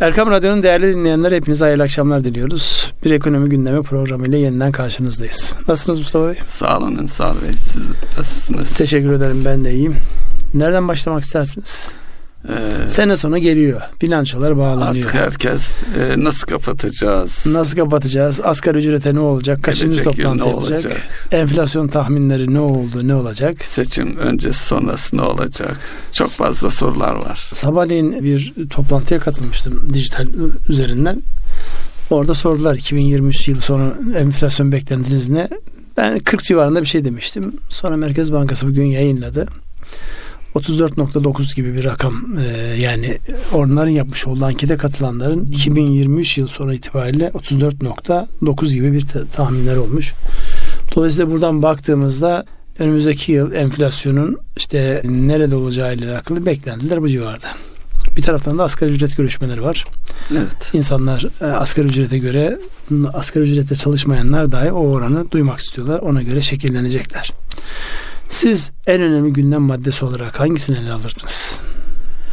Erkam Radyo'nun değerli dinleyenler hepinize hayırlı akşamlar diliyoruz. Bir ekonomi gündemi programıyla yeniden karşınızdayız. Nasılsınız Mustafa Bey? Sağ olun Ünsal Bey. Siz nasılsınız? Teşekkür ederim ben de iyiyim. Nereden başlamak istersiniz? Ee, Sene sonu geliyor. Bilançolar bağlanıyor. Artık herkes e, nasıl kapatacağız? Nasıl kapatacağız? Asgari ücrete ne olacak? Kaçıncı toplantı ne olacak? olacak? Enflasyon tahminleri ne oldu? Ne olacak? Seçim öncesi sonrası ne olacak? Çok fazla sorular var. Sabahleyin bir toplantıya katılmıştım dijital üzerinden. Orada sordular 2023 yıl sonu enflasyon beklentiniz ne? Ben 40 civarında bir şey demiştim. Sonra Merkez Bankası bugün yayınladı. 34.9 gibi bir rakam e, yani onların yapmış olduğu ankete katılanların 2023 yıl sonra itibariyle 34.9 gibi bir tahminler olmuş. Dolayısıyla buradan baktığımızda önümüzdeki yıl enflasyonun işte nerede olacağı ile alakalı beklentiler bu civarda. Bir taraftan da asgari ücret görüşmeleri var. Evet. İnsanlar e, asgari ücrete göre asgari ücrette çalışmayanlar dahi o oranı duymak istiyorlar. Ona göre şekillenecekler. Siz en önemli gündem maddesi olarak hangisini ele alırdınız?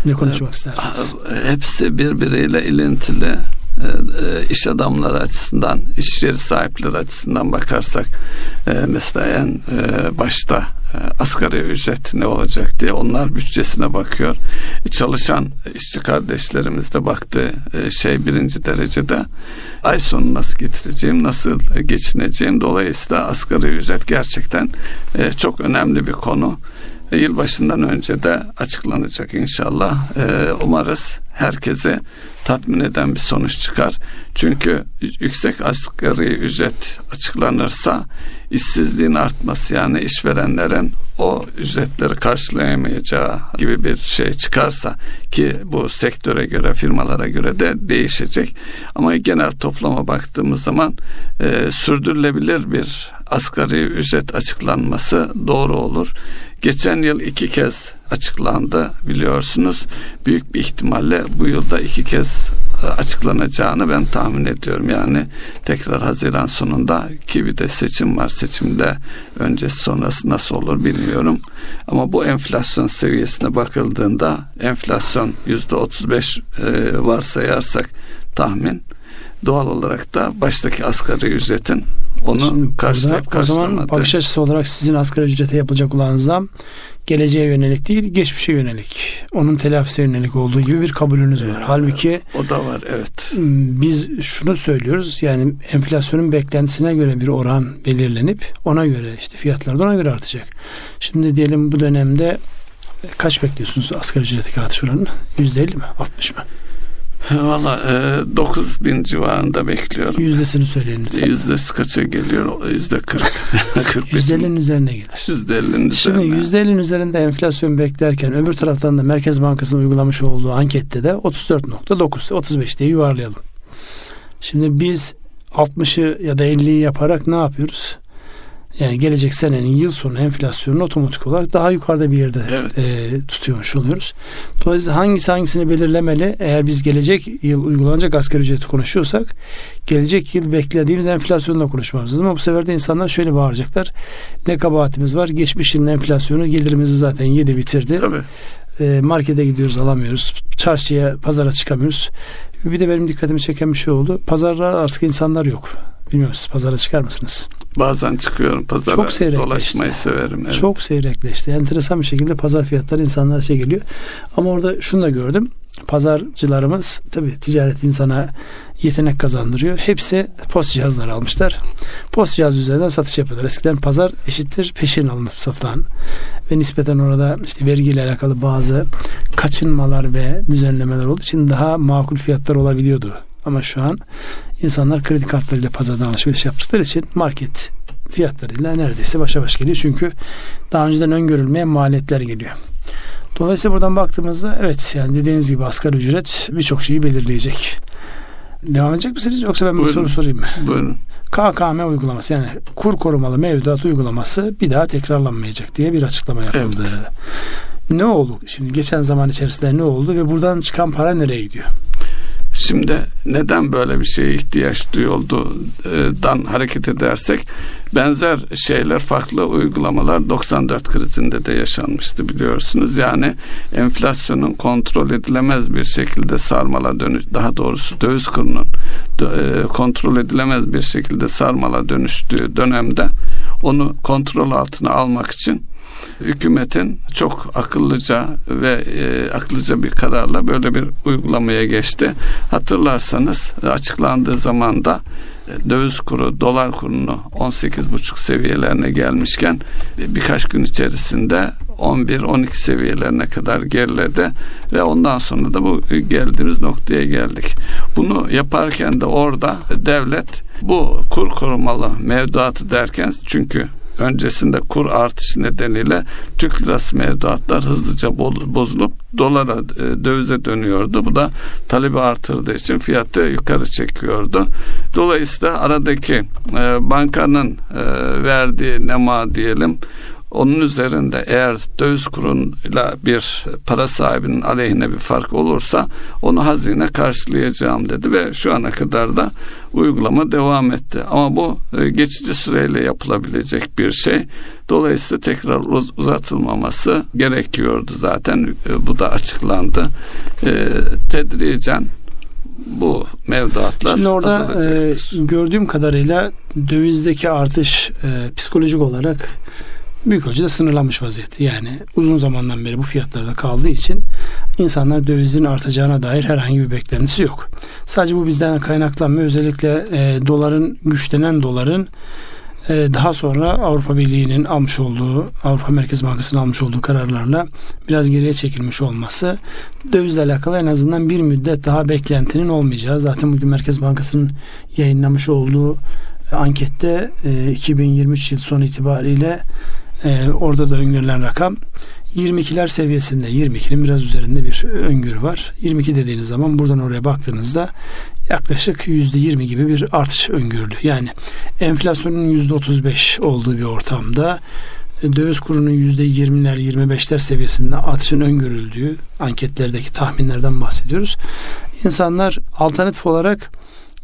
Ne konuşmak ee, istersiniz? Hepsi birbiriyle ilintili iş adamları açısından, iş yeri sahipleri açısından bakarsak e, mesela en başta asgari ücret ne olacak diye onlar bütçesine bakıyor. Çalışan işçi kardeşlerimiz de baktı şey birinci derecede ay sonu nasıl getireceğim, nasıl geçineceğim. Dolayısıyla asgari ücret gerçekten e, çok önemli bir konu. E, yılbaşından önce de açıklanacak inşallah. E, umarız herkese tatmin eden bir sonuç çıkar. Çünkü yüksek asgari ücret açıklanırsa işsizliğin artması yani işverenlerin o ücretleri karşılayamayacağı gibi bir şey çıkarsa ki bu sektöre göre firmalara göre de değişecek ama genel toplama baktığımız zaman e, sürdürülebilir bir asgari ücret açıklanması doğru olur. Geçen yıl iki kez açıklandı biliyorsunuz. Büyük bir ihtimalle bu yılda iki kez e, açıklanacağını ben tahmin ediyorum. Yani tekrar Haziran sonunda ki bir de seçim var. Seçimde öncesi sonrası nasıl olur bilmiyorum. Ama bu enflasyon seviyesine bakıldığında enflasyon yüzde otuz beş e, varsayarsak tahmin doğal olarak da baştaki asgari ücretin onu Şimdi karşılayıp burada, O zaman bakış açısı olarak sizin asgari ücrete yapılacak olan zam geleceğe yönelik değil geçmişe yönelik onun telafisine yönelik olduğu gibi bir kabulünüz var. Ee, Halbuki o da var evet. Biz şunu söylüyoruz yani enflasyonun beklentisine göre bir oran belirlenip ona göre işte fiyatlar da ona göre artacak. Şimdi diyelim bu dönemde kaç bekliyorsunuz asgari ücretteki artış oranını? %50 mi? 60 mı? Valla e, 9 bin civarında bekliyorum. Yüzdesini söyleyin lütfen. Yüzdesi kaça geliyor? Yüzde 40. Yüzde 50'nin üzerine gelir. Yüzde 50'nin üzerine. Şimdi yüzde 50'nin üzerinde enflasyon beklerken öbür taraftan da Merkez Bankası'nın uygulamış olduğu ankette de 34.9, 35 diye yuvarlayalım. Şimdi biz 60'ı ya da 50'yi yaparak ne yapıyoruz? Yani gelecek senenin yıl sonu enflasyonunu otomatik olarak daha yukarıda bir yerde evet. e, tutuyormuş oluyoruz. Dolayısıyla hangisi hangisini belirlemeli? Eğer biz gelecek yıl uygulanacak asgari ücreti konuşuyorsak gelecek yıl beklediğimiz enflasyonla konuşmamız lazım. Ama bu sefer de insanlar şöyle bağıracaklar. Ne kabahatimiz var? Geçmiş yılın enflasyonu gelirimizi zaten yedi bitirdi. Tabii. E, markete gidiyoruz alamıyoruz. Çarşıya, pazara çıkamıyoruz. Bir de benim dikkatimi çeken bir şey oldu. Pazarda artık insanlar yok. Bilmiyorum siz pazara çıkar mısınız? Bazen çıkıyorum pazara. Çok dolaşmayı severim. Evet. Çok seyrekleşti. Enteresan bir şekilde pazar fiyatları insanlara şey geliyor. Ama orada şunu da gördüm. Pazarcılarımız tabi ticaret insana yetenek kazandırıyor. Hepsi post cihazları almışlar. Post cihaz üzerinden satış yapıyorlar. Eskiden pazar eşittir peşin alınıp satılan ve nispeten orada işte vergiyle alakalı bazı kaçınmalar ve düzenlemeler olduğu için daha makul fiyatlar olabiliyordu. Ama şu an insanlar kredi kartlarıyla pazardan alışveriş yaptıkları için market fiyatlarıyla neredeyse başa baş geliyor. Çünkü daha önceden öngörülmeyen maliyetler geliyor. Dolayısıyla buradan baktığımızda evet yani dediğiniz gibi asgari ücret birçok şeyi belirleyecek. Devam edecek misiniz yoksa ben bir soru sorayım mı? Buyurun. KKM uygulaması yani kur korumalı mevduat uygulaması bir daha tekrarlanmayacak diye bir açıklama yapıldı. Evet. Ne oldu? Şimdi geçen zaman içerisinde ne oldu ve buradan çıkan para nereye gidiyor? Şimdi neden böyle bir şeye ihtiyaç duyulduğundan hareket edersek benzer şeyler farklı uygulamalar 94 krizinde de yaşanmıştı biliyorsunuz. Yani enflasyonun kontrol edilemez bir şekilde sarmala dönüş daha doğrusu döviz kurunun e, kontrol edilemez bir şekilde sarmala dönüştüğü dönemde onu kontrol altına almak için hükümetin çok akıllıca ve e, akıllıca bir kararla böyle bir uygulamaya geçti. Hatırlarsanız açıklandığı zaman da e, döviz kuru, dolar kurunu 18,5 seviyelerine gelmişken e, birkaç gün içerisinde 11-12 seviyelerine kadar geriledi ve ondan sonra da bu geldiğimiz noktaya geldik. Bunu yaparken de orada devlet bu kur korumalı mevduatı derken çünkü öncesinde kur artışı nedeniyle Türk lirası mevduatlar hızlıca bozulup dolara e, dövize dönüyordu. Bu da talebi artırdığı için fiyatı yukarı çekiyordu. Dolayısıyla aradaki e, bankanın e, verdiği nema diyelim onun üzerinde eğer döviz kuruyla bir para sahibinin aleyhine bir fark olursa onu hazine karşılayacağım dedi ve şu ana kadar da uygulama devam etti. Ama bu e, geçici süreyle yapılabilecek bir şey. Dolayısıyla tekrar uzatılmaması gerekiyordu zaten. E, bu da açıklandı. E, tedricen bu mevduatlar Şimdi orada e, gördüğüm kadarıyla dövizdeki artış e, psikolojik olarak büyük ölçüde sınırlanmış vaziyette. Yani uzun zamandan beri bu fiyatlarda kaldığı için insanlar dövizin artacağına dair herhangi bir beklentisi yok. Sadece bu bizden kaynaklanmıyor. Özellikle e, doların güçlenen doların e, daha sonra Avrupa Birliği'nin almış olduğu, Avrupa Merkez Bankası'nın almış olduğu kararlarla biraz geriye çekilmiş olması dövizle alakalı en azından bir müddet daha beklentinin olmayacağı. Zaten bugün Merkez Bankası'nın yayınlamış olduğu ankette e, 2023 yıl sonu itibariyle e, orada da öngörülen rakam 22'ler seviyesinde 22'nin biraz üzerinde bir öngörü var. 22 dediğiniz zaman buradan oraya baktığınızda yaklaşık %20 gibi bir artış öngörülü. Yani enflasyonun %35 olduğu bir ortamda e, döviz kurunun %20'ler 25'ler seviyesinde artışın öngörüldüğü anketlerdeki tahminlerden bahsediyoruz. İnsanlar alternatif olarak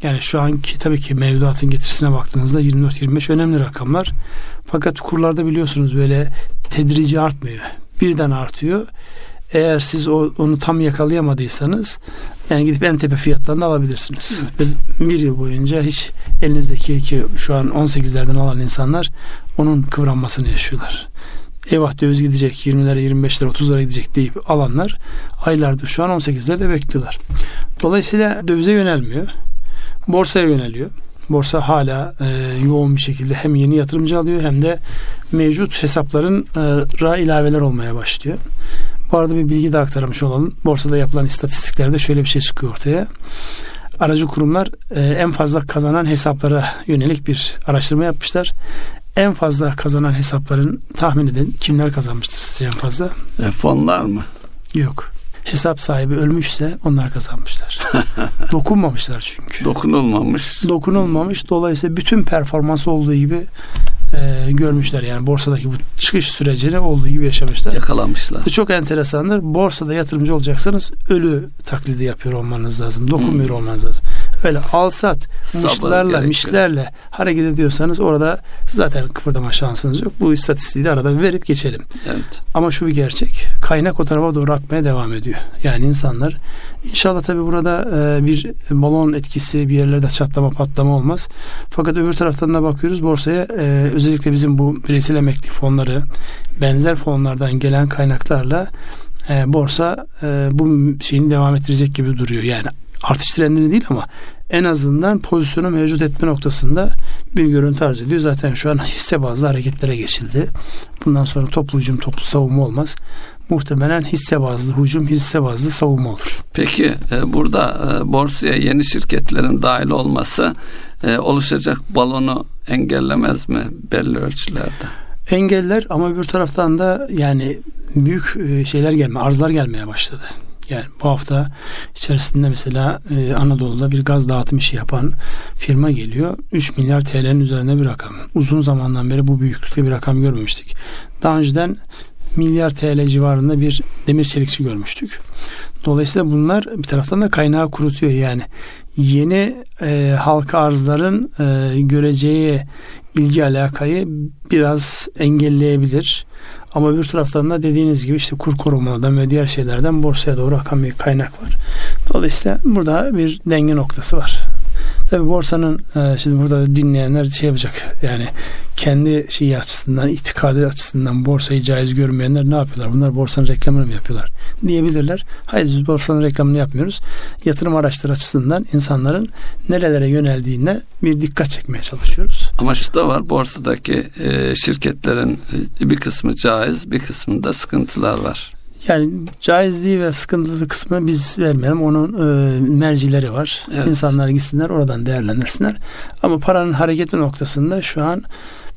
yani şu anki tabii ki mevduatın getirisine baktığınızda 24-25 önemli rakamlar. Fakat kurlarda biliyorsunuz böyle tedrici artmıyor. Birden artıyor. Eğer siz o, onu tam yakalayamadıysanız yani gidip en tepe fiyattan da alabilirsiniz. Evet. Bir yıl boyunca hiç elinizdeki ki şu an 18'lerden alan insanlar onun kıvranmasını yaşıyorlar. Eyvah döviz gidecek 20'lere 25'lere 30'lara gidecek deyip alanlar aylardır şu an 18'lerde bekliyorlar. Dolayısıyla dövize yönelmiyor. Borsaya yöneliyor. Borsa hala e, yoğun bir şekilde hem yeni yatırımcı alıyor hem de mevcut hesapların e, ra ilaveler olmaya başlıyor. Bu arada bir bilgi de aktarmış olalım. Borsada yapılan istatistiklerde şöyle bir şey çıkıyor ortaya. Aracı kurumlar e, en fazla kazanan hesaplara yönelik bir araştırma yapmışlar. En fazla kazanan hesapların tahmin edin kimler kazanmıştır sizce en fazla? E, fonlar mı? Yok hesap sahibi ölmüşse onlar kazanmışlar. Dokunmamışlar çünkü. Dokunulmamış. Dokunulmamış. Dolayısıyla bütün performans olduğu gibi e, görmüşler yani borsadaki bu çıkış sürecini olduğu gibi yaşamışlar. Yakalanmışlar. Bu çok enteresandır. Borsada yatırımcı olacaksanız ölü taklidi yapıyor olmanız lazım. Dokunmuyor hmm. olmanız lazım. Öyle alsat, mışlarla, mişlerle hareket ediyorsanız orada zaten kıpırdama şansınız yok. Bu istatistiği de arada verip geçelim. Evet. Ama şu bir gerçek. Kaynak o tarafa doğru akmaya devam ediyor. Yani insanlar inşallah tabii burada e, bir balon etkisi bir yerlerde çatlama patlama olmaz. Fakat öbür taraftan da bakıyoruz borsaya e, özellikle bizim bu bireysel emekli fonları benzer fonlardan gelen kaynaklarla e, borsa e, bu şeyini devam ettirecek gibi duruyor. Yani artış trendini değil ama en azından pozisyonu mevcut etme noktasında bir görüntü arz ediyor. Zaten şu an hisse bazlı hareketlere geçildi. Bundan sonra toplu hücum, toplu savunma olmaz. Muhtemelen hisse bazlı hücum, hisse bazlı savunma olur. Peki e, burada e, borsaya yeni şirketlerin dahil olması e, oluşacak balonu engellemez mi belli ölçülerde? Engeller ama bir taraftan da yani büyük şeyler gelme, arzlar gelmeye başladı. Yani bu hafta içerisinde mesela e, Anadolu'da bir gaz dağıtım işi yapan firma geliyor. 3 milyar TL'nin üzerinde bir rakam. Uzun zamandan beri bu büyüklükte bir rakam görmemiştik. Daha önceden milyar TL civarında bir demir çelikçi görmüştük. Dolayısıyla bunlar bir taraftan da kaynağı kurutuyor yani. Yeni e, halka arzların e, göreceği ilgi alakayı biraz engelleyebilir. Ama bir taraftan da dediğiniz gibi işte kur korumadan ve diğer şeylerden borsaya doğru akan bir kaynak var. Dolayısıyla burada bir denge noktası var. Tabi borsanın e, şimdi burada dinleyenler şey yapacak yani kendi şeyi açısından itikadı açısından borsayı caiz görmeyenler ne yapıyorlar? Bunlar borsanın reklamını mı yapıyorlar? Diyebilirler. Hayır biz borsanın reklamını yapmıyoruz. Yatırım araçları açısından insanların nerelere yöneldiğine bir dikkat çekmeye çalışıyoruz. Ama şu da var borsadaki e, şirketlerin bir kısmı caiz bir kısmında sıkıntılar var. Yani caizliği ve sıkıntılı kısmı biz vermeyelim. Onun e, mercileri var. Evet. İnsanlar gitsinler oradan değerlendirsinler. Ama paranın hareketi noktasında şu an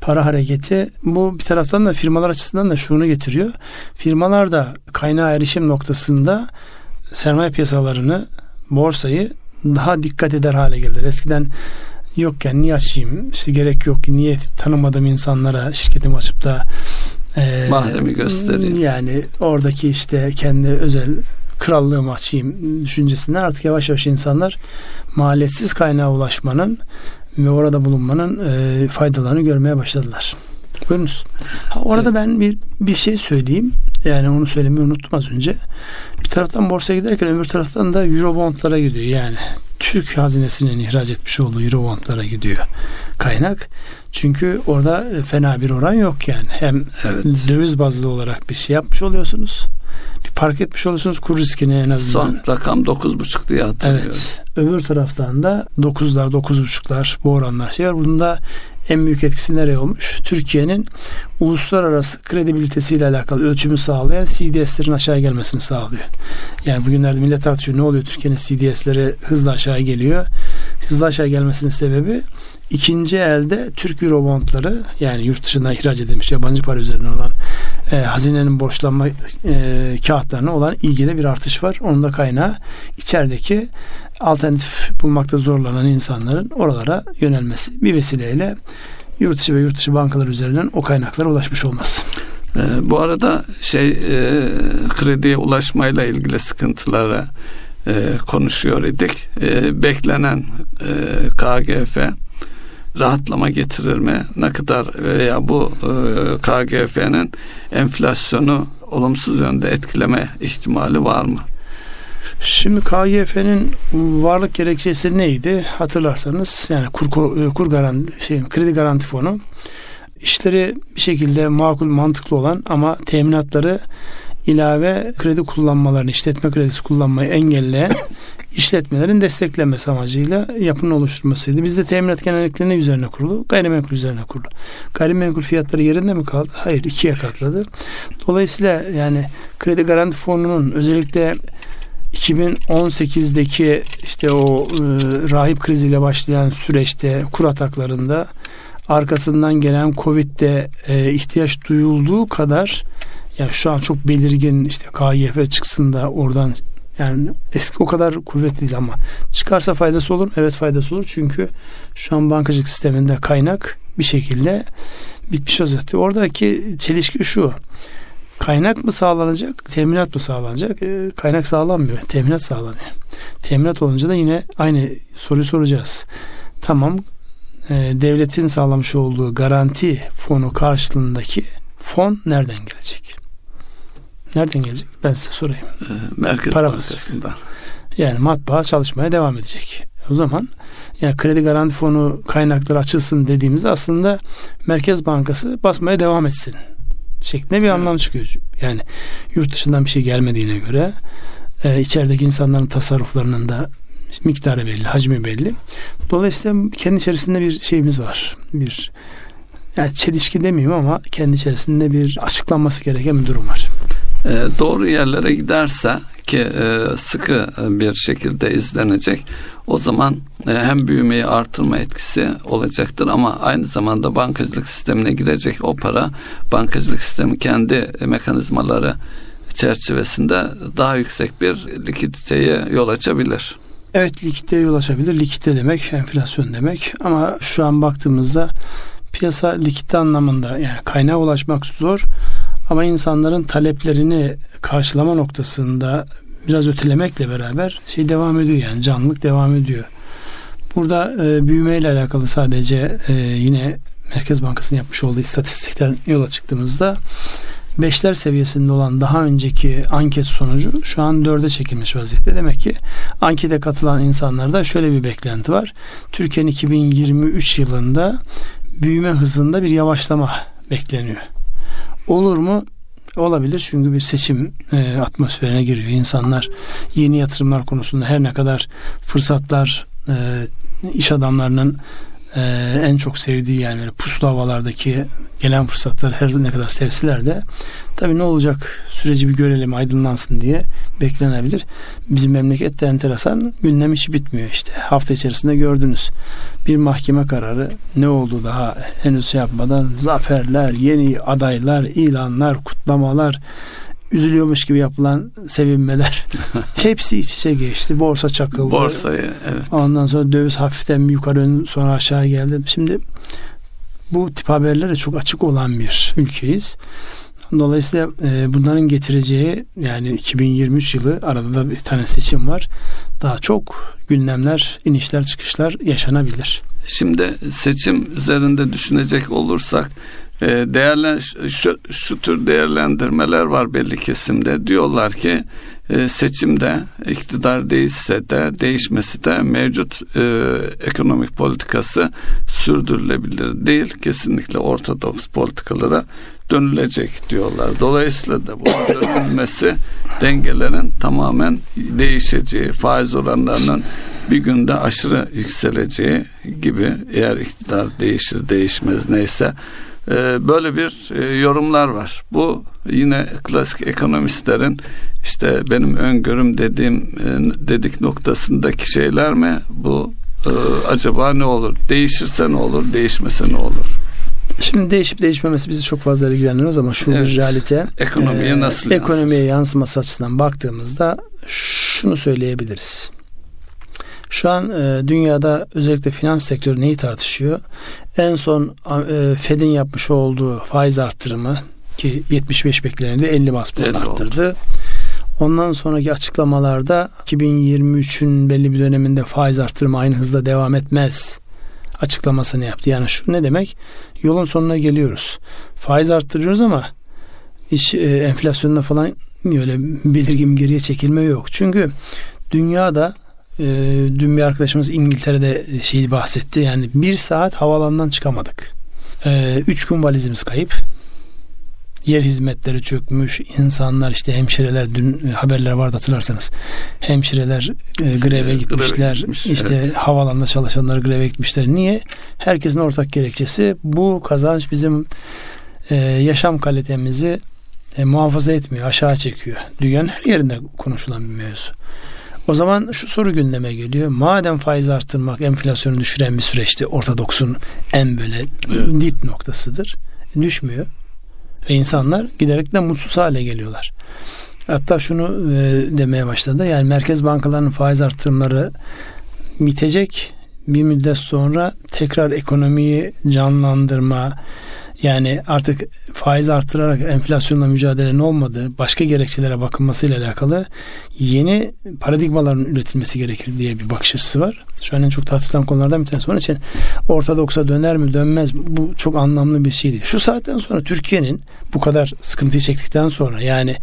para hareketi bu bir taraftan da firmalar açısından da şunu getiriyor. Firmalar da kaynağı erişim noktasında sermaye piyasalarını, borsayı daha dikkat eder hale geldiler. Eskiden yokken niye açayım? İşte gerek yok. Niye tanımadığım insanlara şirketimi açıp da e, mahremi göstereyim. Yani oradaki işte kendi özel krallığımı açayım düşüncesinden artık yavaş yavaş insanlar maliyetsiz kaynağa ulaşmanın ve orada bulunmanın e, faydalarını görmeye başladılar. Buyurunuz. Ha, orada evet. ben bir bir şey söyleyeyim. Yani onu söylemeyi unuttum az önce. Bir taraftan borsaya giderken öbür taraftan da Eurobondlara gidiyor. Yani Türk hazinesinin ihraç etmiş olduğu Eurobondlara gidiyor kaynak. Çünkü orada fena bir oran yok yani. Hem evet. döviz bazlı olarak bir şey yapmış oluyorsunuz. Bir park etmiş oluyorsunuz kur riskini en azından. Son rakam 9,5 diye hatırlıyorum. Evet. Öbür taraftan da 9'lar 9,5'lar bu oranlar şey var. Bunda en büyük etkisi nereye olmuş? Türkiye'nin uluslararası kredibilitesiyle alakalı ölçümü sağlayan CDS'lerin aşağı gelmesini sağlıyor. Yani bugünlerde millet tartışıyor ne oluyor Türkiye'nin CDS'leri hızla aşağı geliyor. Hızla aşağı gelmesinin sebebi ikinci elde Türk Eurobondları yani yurt dışından ihraç edilmiş yabancı para üzerine olan e, hazinenin borçlanma e, kağıtlarına olan ilgide bir artış var. Onun da kaynağı içerideki alternatif bulmakta zorlanan insanların oralara yönelmesi bir vesileyle yurt dışı ve yurt dışı bankalar üzerinden o kaynaklara ulaşmış olması. Ee, bu arada şey e, krediye ulaşmayla ilgili sıkıntıları e, konuşuyor idik. E, beklenen e, KGF rahatlama getirir mi? Ne kadar veya bu e, KGF'nin enflasyonu olumsuz yönde etkileme ihtimali var mı? Şimdi KGF'nin varlık gerekçesi neydi? Hatırlarsanız yani kur, kur garanti, şey, kredi garanti fonu işleri bir şekilde makul mantıklı olan ama teminatları ilave kredi kullanmalarını, işletme kredisi kullanmayı engelleyen işletmelerin desteklenmesi amacıyla yapının oluşturmasıydı. Bizde teminat genellikle ne üzerine kurulu? Gayrimenkul üzerine kurulu. Gayrimenkul fiyatları yerinde mi kaldı? Hayır ikiye katladı. Dolayısıyla yani kredi garanti fonunun özellikle 2018'deki işte o e, rahip kriziyle başlayan süreçte kur ataklarında arkasından gelen Covid'de e, ihtiyaç duyulduğu kadar yani şu an çok belirgin işte KYF çıksın da oradan yani eski o kadar kuvvetli değil ama çıkarsa faydası olur Evet faydası olur. Çünkü şu an bankacılık sisteminde kaynak bir şekilde bitmiş vaziyette. Oradaki çelişki şu. Kaynak mı sağlanacak, teminat mı sağlanacak? E, kaynak sağlanmıyor, teminat sağlanıyor. Teminat olunca da yine aynı soruyu soracağız. Tamam, e, devletin sağlamış olduğu garanti fonu karşılığındaki fon nereden gelecek? Nereden gelecek? Ben size sorayım. E, Merkez Para Bankası'ndan. Yani matbaa çalışmaya devam edecek. O zaman yani kredi garanti fonu kaynakları açılsın dediğimizde aslında Merkez Bankası basmaya devam etsin şeklinde bir evet. anlam çıkıyor. Yani yurt dışından bir şey gelmediğine göre e, içerideki insanların tasarruflarının da miktarı belli, hacmi belli. Dolayısıyla kendi içerisinde bir şeyimiz var. Bir yani çelişki demeyeyim ama kendi içerisinde bir açıklanması gereken bir durum var. E, doğru yerlere giderse ki e, sıkı bir şekilde izlenecek o zaman e, hem büyümeyi artırma etkisi olacaktır ama aynı zamanda bankacılık sistemine girecek o para bankacılık sistemi kendi mekanizmaları çerçevesinde daha yüksek bir likiditeye yol açabilir. Evet likiditeye yol açabilir. Likidite demek enflasyon demek ama şu an baktığımızda piyasa likidite anlamında yani kaynağa ulaşmak zor Ama insanların taleplerini karşılama noktasında biraz ötelemekle beraber şey devam ediyor yani canlılık devam ediyor. Burada e, büyümeyle alakalı sadece e, yine Merkez Bankası'nın yapmış olduğu istatistikten yola çıktığımızda beşler seviyesinde olan daha önceki anket sonucu şu an dörde çekilmiş vaziyette. Demek ki ankete katılan insanlarda şöyle bir beklenti var. Türkiye'nin 2023 yılında büyüme hızında bir yavaşlama bekleniyor. Olur mu? Olabilir çünkü bir seçim e, atmosferine giriyor. İnsanlar yeni yatırımlar konusunda her ne kadar fırsatlar e, iş adamlarının e, en çok sevdiği yani böyle puslu havalardaki gelen fırsatlar her ne kadar sevsiler de tabii ne olacak süreci bir görelim aydınlansın diye beklenebilir. Bizim memlekette enteresan gündem hiç bitmiyor işte. Hafta içerisinde gördünüz bir mahkeme kararı ne oldu daha henüz şey yapmadan zaferler, yeni adaylar, ilanlar, kutlamalar üzülüyormuş gibi yapılan sevinmeler hepsi iç içe geçti. Borsa çakıldı. Borsayı evet. Ondan sonra döviz hafiften yukarı sonra aşağı geldi. Şimdi bu tip haberlere çok açık olan bir ülkeyiz. Dolayısıyla e, bunların getireceği yani 2023 yılı arada da bir tane seçim var. Daha çok gündemler, inişler, çıkışlar yaşanabilir. Şimdi seçim üzerinde düşünecek olursak değerlen şu, şu tür değerlendirmeler var belli kesimde. Diyorlar ki e, seçimde iktidar değişse de değişmesi de mevcut e, ekonomik politikası sürdürülebilir değil. Kesinlikle ortodoks politikalara dönülecek diyorlar. Dolayısıyla da bu dönülmesi dengelerin tamamen değişeceği, faiz oranlarının bir günde aşırı yükseleceği gibi eğer iktidar değişir değişmez neyse böyle bir e, yorumlar var. Bu yine klasik ekonomistlerin işte benim öngörüm dediğim e, dedik noktasındaki şeyler mi? Bu acaba ne olur? Değişirse ne olur? Değişmese ne olur? Şimdi değişip değişmemesi bizi çok fazla ilgilendirmez ama şu evet. bir realite. Ekonomiye e, nasıl Ekonomiye yansıması açısından baktığımızda şunu söyleyebiliriz. Şu an e, dünyada özellikle finans sektörü neyi tartışıyor? En son e, Fed'in yapmış olduğu faiz arttırımı ki 75 bekleniyordu 50 bas puan arttırdı. Oldu. Ondan sonraki açıklamalarda 2023'ün belli bir döneminde faiz arttırımı aynı hızla devam etmez açıklamasını yaptı. Yani şu ne demek? Yolun sonuna geliyoruz. Faiz arttırıyoruz ama iş e, enflasyonda falan öyle belirgin geriye çekilme yok. Çünkü dünyada e, dün bir arkadaşımız İngiltere'de şeyi bahsetti. Yani bir saat havalandan çıkamadık. E, üç gün valizimiz kayıp. Yer hizmetleri çökmüş. insanlar işte hemşireler dün haberler vardı hatırlarsanız. Hemşireler e, greve gitmişler. Greve gitmiş, işte evet. havalanda çalışanlar greve gitmişler. Niye? Herkesin ortak gerekçesi bu kazanç bizim e, yaşam kalitemizi e, muhafaza etmiyor, aşağı çekiyor. Dünyanın her yerinde konuşulan bir mevzu. O zaman şu soru gündeme geliyor. Madem faiz arttırmak enflasyonu düşüren bir süreçti. Ortodoksun en böyle evet. dip noktasıdır. Düşmüyor. Ve insanlar giderek de mutsuz hale geliyorlar. Hatta şunu e, demeye başladı. Yani merkez bankalarının faiz arttırımları bitecek. Bir müddet sonra tekrar ekonomiyi canlandırma, yani artık faiz artırarak enflasyonla mücadelenin olmadığı başka gerekçelere bakılmasıyla alakalı yeni paradigmaların üretilmesi gerekir diye bir bakış açısı var. Şu an en çok tartışılan konulardan bir tanesi. Onun için ortodoksa döner mi dönmez mi bu çok anlamlı bir şey değil. Şu saatten sonra Türkiye'nin bu kadar sıkıntıyı çektikten sonra yani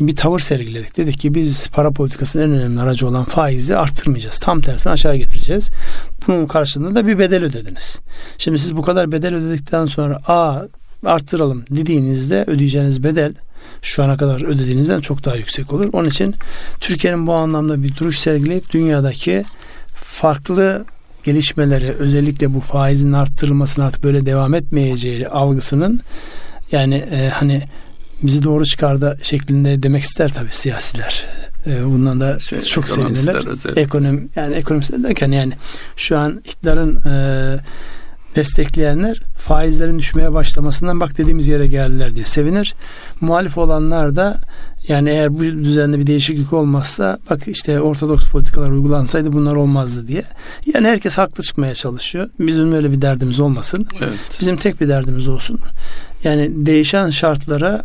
bir tavır sergiledik. Dedik ki biz para politikasının en önemli aracı olan faizi arttırmayacağız. Tam tersine aşağı getireceğiz. Bunun karşılığında da bir bedel ödediniz. Şimdi siz bu kadar bedel ödedikten sonra a arttıralım dediğinizde ödeyeceğiniz bedel şu ana kadar ödediğinizden çok daha yüksek olur. Onun için Türkiye'nin bu anlamda bir duruş sergileyip dünyadaki farklı gelişmeleri özellikle bu faizin arttırılmasının artık böyle devam etmeyeceği algısının yani e, hani bizi doğru çıkardı şeklinde demek ister tabii siyasiler. Ee, bundan da şey, çok sevinirler. Ekonomi yani ekonomistler derken yani şu an iktidarın e, destekleyenler faizlerin düşmeye başlamasından bak dediğimiz yere geldiler diye sevinir. Muhalif olanlar da yani eğer bu düzende bir değişiklik olmazsa bak işte ortodoks politikalar uygulansaydı bunlar olmazdı diye. Yani herkes haklı çıkmaya çalışıyor. Bizim öyle bir derdimiz olmasın. Evet. Bizim tek bir derdimiz olsun. Yani değişen şartlara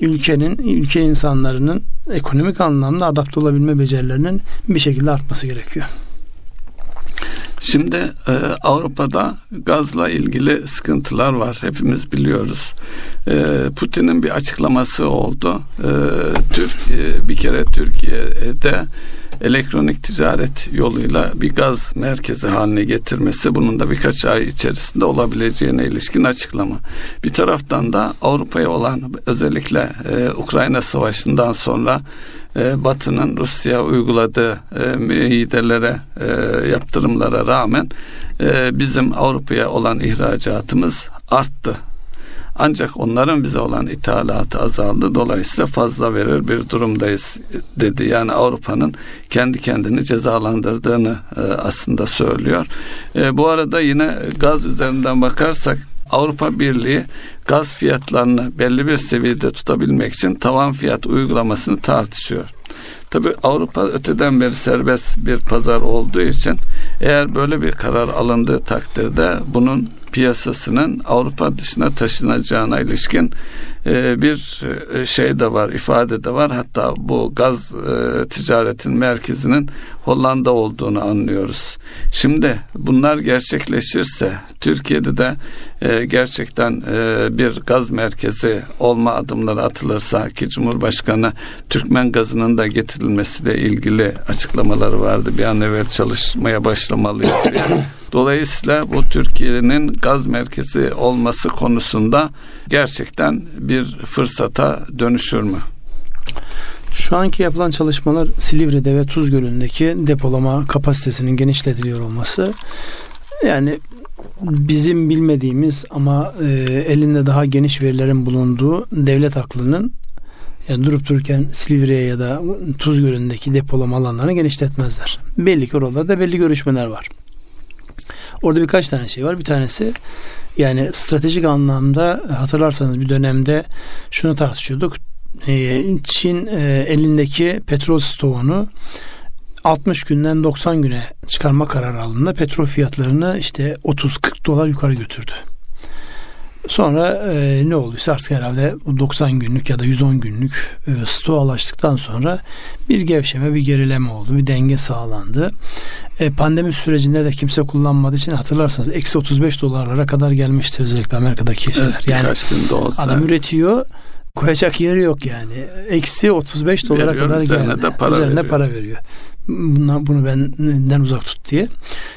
ülkenin, ülke insanlarının ekonomik anlamda adapte olabilme becerilerinin bir şekilde artması gerekiyor. Şimdi e, Avrupa'da gazla ilgili sıkıntılar var. Hepimiz biliyoruz. E, Putin'in bir açıklaması oldu. E, Türk e, bir kere Türkiye'de elektronik ticaret yoluyla bir gaz merkezi haline getirmesi bunun da birkaç ay içerisinde olabileceğine ilişkin açıklama. Bir taraftan da Avrupa'ya olan özellikle e, Ukrayna Savaşı'ndan sonra e, Batı'nın Rusya uyguladığı e, müeyyidelere, e, yaptırımlara rağmen e, bizim Avrupa'ya olan ihracatımız arttı. Ancak onların bize olan ithalatı azaldı. Dolayısıyla fazla verir bir durumdayız dedi. Yani Avrupa'nın kendi kendini cezalandırdığını e, aslında söylüyor. E, bu arada yine gaz üzerinden bakarsak Avrupa Birliği gaz fiyatlarını belli bir seviyede tutabilmek için tavan fiyat uygulamasını tartışıyor. Tabi Avrupa öteden beri serbest bir pazar olduğu için eğer böyle bir karar alındığı takdirde bunun piyasasının Avrupa dışına taşınacağına ilişkin e, bir e, şey de var, ifade de var. Hatta bu gaz e, ticaretin merkezinin Hollanda olduğunu anlıyoruz. Şimdi bunlar gerçekleşirse Türkiye'de de gerçekten bir gaz merkezi olma adımları atılırsa ki Cumhurbaşkanı Türkmen gazının da getirilmesiyle ilgili açıklamaları vardı. Bir an evvel çalışmaya başlamalıyız diye. Dolayısıyla bu Türkiye'nin gaz merkezi olması konusunda gerçekten bir fırsata dönüşür mü? Şu anki yapılan çalışmalar Silivri'de ve Tuz Gölü'ndeki depolama kapasitesinin genişletiliyor olması yani bizim bilmediğimiz ama e, elinde daha geniş verilerin bulunduğu devlet aklının yani durup dururken Silivri'ye ya da Tuz Gölü'ndeki depolama alanlarını genişletmezler. Belli ki orada da belli görüşmeler var. Orada birkaç tane şey var. Bir tanesi yani stratejik anlamda hatırlarsanız bir dönemde şunu tartışıyorduk. Ee, Çin e, elindeki petrol stoğunu 60 günden 90 güne çıkarma kararı alındığında petrol fiyatlarını işte 30-40 dolar yukarı götürdü. Sonra e, ne olduysa artık herhalde 90 günlük ya da 110 günlük e, stoğalaştıktan sonra bir gevşeme, bir gerileme oldu. Bir denge sağlandı. E, pandemi sürecinde de kimse kullanmadığı için hatırlarsanız eksi 35 dolarlara kadar gelmişti özellikle Amerika'daki şeyler. Evet, yani olsa. adam üretiyor koyacak yeri yok yani. Eksi 35 dolara Veriyor, kadar üzerine geldi. De para üzerine veriyor. para veriyor. Bundan, bunu benden uzak tut diye.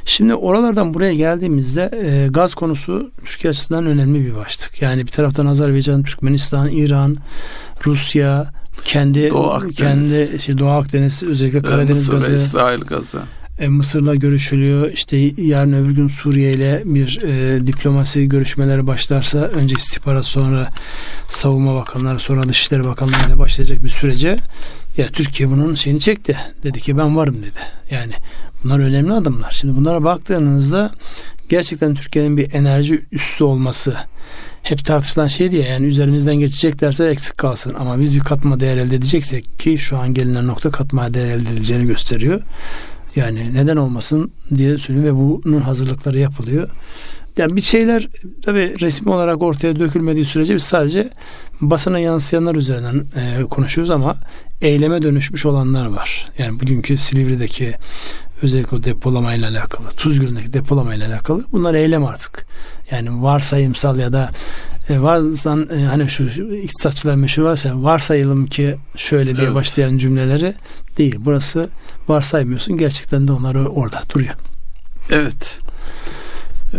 Şimdi oralardan buraya geldiğimizde e, gaz konusu Türkiye açısından önemli bir başlık. Yani bir taraftan Azerbaycan, Türkmenistan, İran, Rusya, kendi Doğu Akdeniz. kendi şey Doğu Akdeniz özellikle Karadeniz Mısır gazı, İsrail gazı. E, Mısır'la görüşülüyor. İşte yarın öbür gün Suriye ile bir e, diplomasi görüşmeleri başlarsa önce istihbarat sonra savunma bakanları sonra dışişleri bakanları ile başlayacak bir sürece ya Türkiye bunun şeyini çekti. Dedi ki ben varım dedi. Yani bunlar önemli adımlar. Şimdi bunlara baktığınızda gerçekten Türkiye'nin bir enerji üssü olması hep tartışılan şey diye yani üzerimizden geçeceklerse eksik kalsın ama biz bir katma değer elde edeceksek ki şu an gelinen nokta katma değer elde edileceğini gösteriyor. Yani neden olmasın diye söylüyor ve bunun hazırlıkları yapılıyor. Yani bir şeyler tabi resmi olarak ortaya dökülmediği sürece biz sadece basına yansıyanlar üzerinden e, konuşuyoruz ama eyleme dönüşmüş olanlar var. Yani bugünkü Silivri'deki özellikle o depolamayla alakalı, Tuzgöl'deki depolamayla alakalı bunlar eylem artık. Yani varsayımsal ya da e, varsan e, hani şu iktisatçılar meşhur varsa varsayalım ki şöyle diye evet. başlayan cümleleri değil. Burası varsaymıyorsun. Gerçekten de onlar orada duruyor. Evet.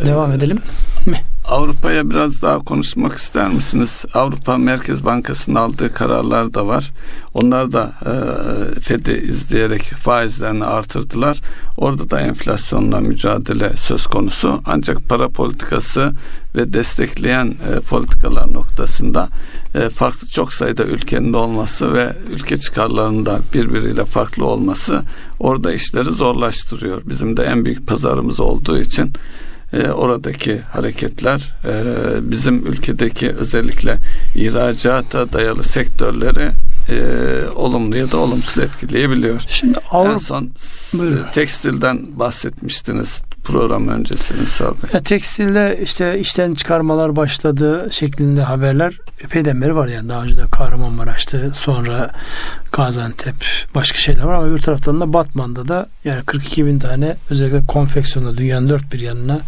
Devam edelim mi? Avrupa'ya biraz daha konuşmak ister misiniz? Avrupa Merkez Bankası'nın aldığı kararlar da var. Onlar da e, FED'i izleyerek faizlerini artırdılar. Orada da enflasyonla mücadele söz konusu. Ancak para politikası ve destekleyen e, politikalar noktasında e, farklı çok sayıda ülkenin olması ve ülke çıkarlarında birbiriyle farklı olması orada işleri zorlaştırıyor. Bizim de en büyük pazarımız olduğu için e, oradaki hareketler e, bizim ülkedeki özellikle ihracata dayalı sektörleri e, olumlu ya da olumsuz etkileyebiliyor. Şimdi Avrupa, en son buyurun. tekstilden bahsetmiştiniz. Program öncesi Ünsal Bey? Ya, tekstilde işte işten çıkarmalar başladı şeklinde haberler epeyden beri var yani daha önce de Kahramanmaraş'tı sonra Gaziantep başka şeyler var ama bir taraftan da Batman'da da yani 42 bin tane özellikle konfeksiyonda dünyanın dört bir yanına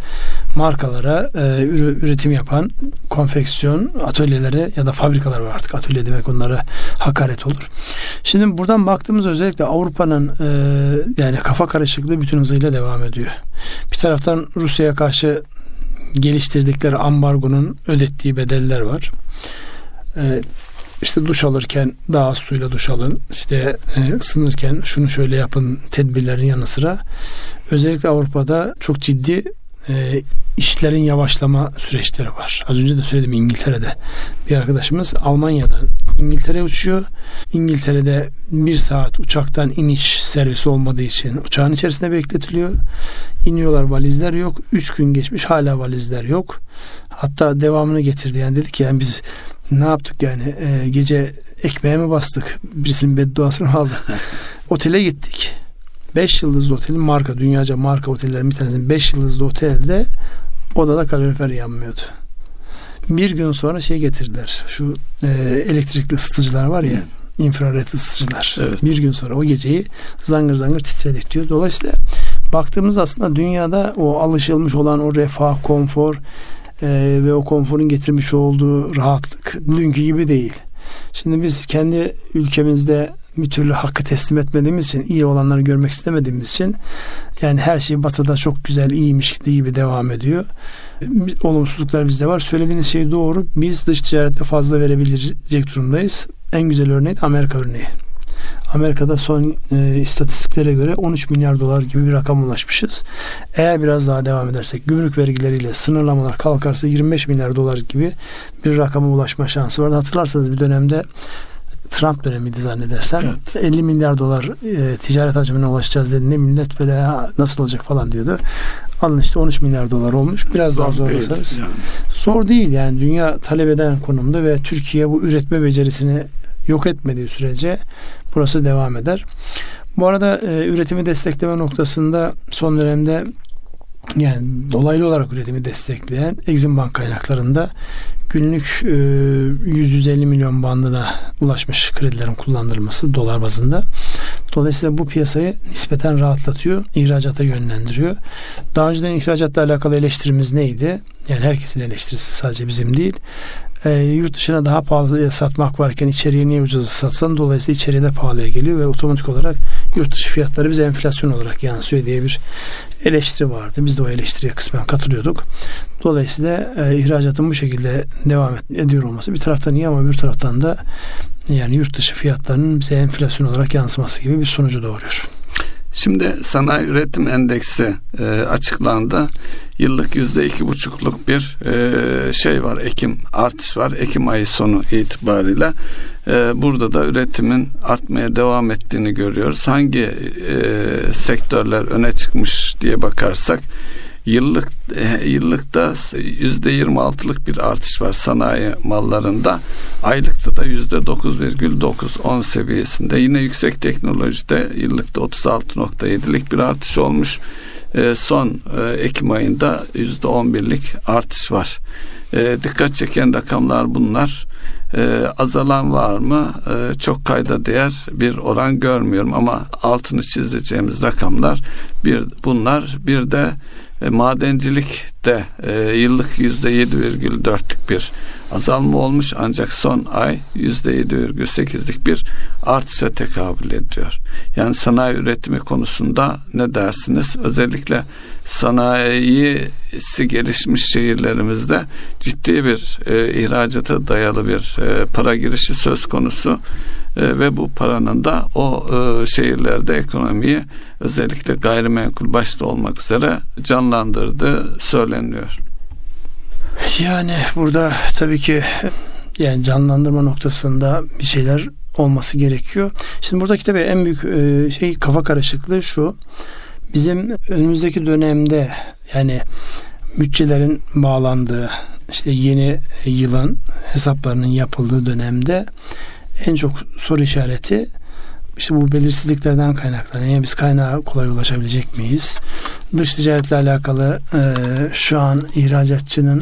markalara e, üretim yapan konfeksiyon atölyeleri ya da fabrikalar var artık atölye demek onlara hakaret olur. Şimdi buradan baktığımız özellikle Avrupa'nın e, yani kafa karışıklığı bütün hızıyla devam ediyor. Bir taraftan Rusya'ya karşı geliştirdikleri ambargonun ödettiği bedeller var. Ee, işte duş alırken daha az suyla duş alın. İşte e, ısınırken şunu şöyle yapın tedbirlerin yanı sıra. Özellikle Avrupa'da çok ciddi e, işlerin yavaşlama süreçleri var. Az önce de söyledim İngiltere'de bir arkadaşımız Almanya'dan İngiltere'ye uçuyor. İngiltere'de bir saat uçaktan iniş servisi olmadığı için uçağın içerisinde bekletiliyor. İniyorlar valizler yok. Üç gün geçmiş hala valizler yok. Hatta devamını getirdi. Yani dedi ki yani biz ne yaptık yani e, gece ekmeğe mi bastık? Birisinin bedduasını aldı. Otele gittik. 5 yıldızlı otelin marka, dünyaca marka otellerin bir tanesinin 5 yıldızlı otelde odada kalorifer yanmıyordu. Bir gün sonra şey getirdiler. Şu e, elektrikli ısıtıcılar var ya. Hmm. infrared ısıtıcılar. Evet. Bir gün sonra o geceyi zangır zangır titredik diyor. Dolayısıyla baktığımız aslında dünyada o alışılmış olan o refah, konfor e, ve o konforun getirmiş olduğu rahatlık dünkü gibi değil. Şimdi biz kendi ülkemizde bir türlü hakkı teslim etmediğimiz için iyi olanları görmek istemediğimiz için yani her şey batıda çok güzel iyiymiş gibi devam ediyor. Olumsuzluklar bizde var. Söylediğiniz şey doğru. Biz dış ticarette fazla verebilecek durumdayız. En güzel örneği Amerika örneği. Amerika'da son e, istatistiklere göre 13 milyar dolar gibi bir rakam ulaşmışız. Eğer biraz daha devam edersek gümrük vergileriyle sınırlamalar kalkarsa 25 milyar dolar gibi bir rakama ulaşma şansı var. Hatırlarsanız bir dönemde Trump dönemiydi zannedersem. Evet. 50 milyar dolar e, ticaret hacmine ulaşacağız dediğinde millet böyle nasıl olacak falan diyordu. Alın işte 13 milyar dolar olmuş. Biraz Zor daha zorlasanız. Yani. Zor değil yani dünya talep eden konumda ve Türkiye bu üretme becerisini yok etmediği sürece burası devam eder. Bu arada e, üretimi destekleme noktasında son dönemde yani dolaylı olarak üretimi destekleyen Exim Bank kaynaklarında günlük e, 150 milyon bandına ulaşmış kredilerin kullandırılması dolar bazında. Dolayısıyla bu piyasayı nispeten rahatlatıyor, ihracata yönlendiriyor. Daha önceden ihracatla alakalı eleştirimiz neydi? Yani herkesin eleştirisi sadece bizim değil e, yurt dışına daha pahalıya satmak varken içeriye niye ucuza satsan dolayısıyla içeriye de pahalıya geliyor ve otomatik olarak yurt dışı fiyatları bize enflasyon olarak yansıyor diye bir eleştiri vardı. Biz de o eleştiriye kısmen katılıyorduk. Dolayısıyla e, ihracatın bu şekilde devam ediyor olması bir taraftan iyi ama bir taraftan da yani yurt dışı fiyatlarının bize enflasyon olarak yansıması gibi bir sonucu doğuruyor. Şimdi sanayi üretim endeksi e, açıklandı. Yıllık yüzde iki buçukluk bir e, şey var. Ekim artış var. Ekim ayı sonu itibariyle. E, burada da üretimin artmaya devam ettiğini görüyoruz. Hangi e, sektörler öne çıkmış diye bakarsak yıllık e, yıllıkta yüzde yirmi altılık bir artış var sanayi mallarında. Aylıkta da yüzde dokuz virgül dokuz on seviyesinde. Yine yüksek teknolojide yıllıkta otuz altı nokta yedilik bir artış olmuş. E, son e, Ekim ayında yüzde on birlik artış var. dikkat çeken rakamlar bunlar. azalan var mı? çok kayda değer bir oran görmüyorum ama altını çizeceğimiz rakamlar bir bunlar bir de e, madencilikte e, yıllık yüzde yedi virgül dörtlük bir azalma olmuş ancak son ay yüzde yedi virgül sekizlik bir artışa tekabül ediyor. Yani sanayi üretimi konusunda ne dersiniz? Özellikle sanayisi gelişmiş şehirlerimizde ciddi bir e, ihracata dayalı bir e, para girişi söz konusu e, ve bu paranın da o e, şehirlerde ekonomiyi özellikle gayrimenkul başta olmak üzere canlandırdığı söyleniyor. Yani burada tabii ki yani canlandırma noktasında bir şeyler olması gerekiyor. Şimdi buradaki tabii en büyük e, şey kafa karışıklığı şu. Bizim önümüzdeki dönemde yani bütçelerin bağlandığı işte yeni yılın hesaplarının yapıldığı dönemde en çok soru işareti işte bu belirsizliklerden kaynaklanan. Yani biz kaynağa kolay ulaşabilecek miyiz? dış ticaretle alakalı e, şu an ihracatçının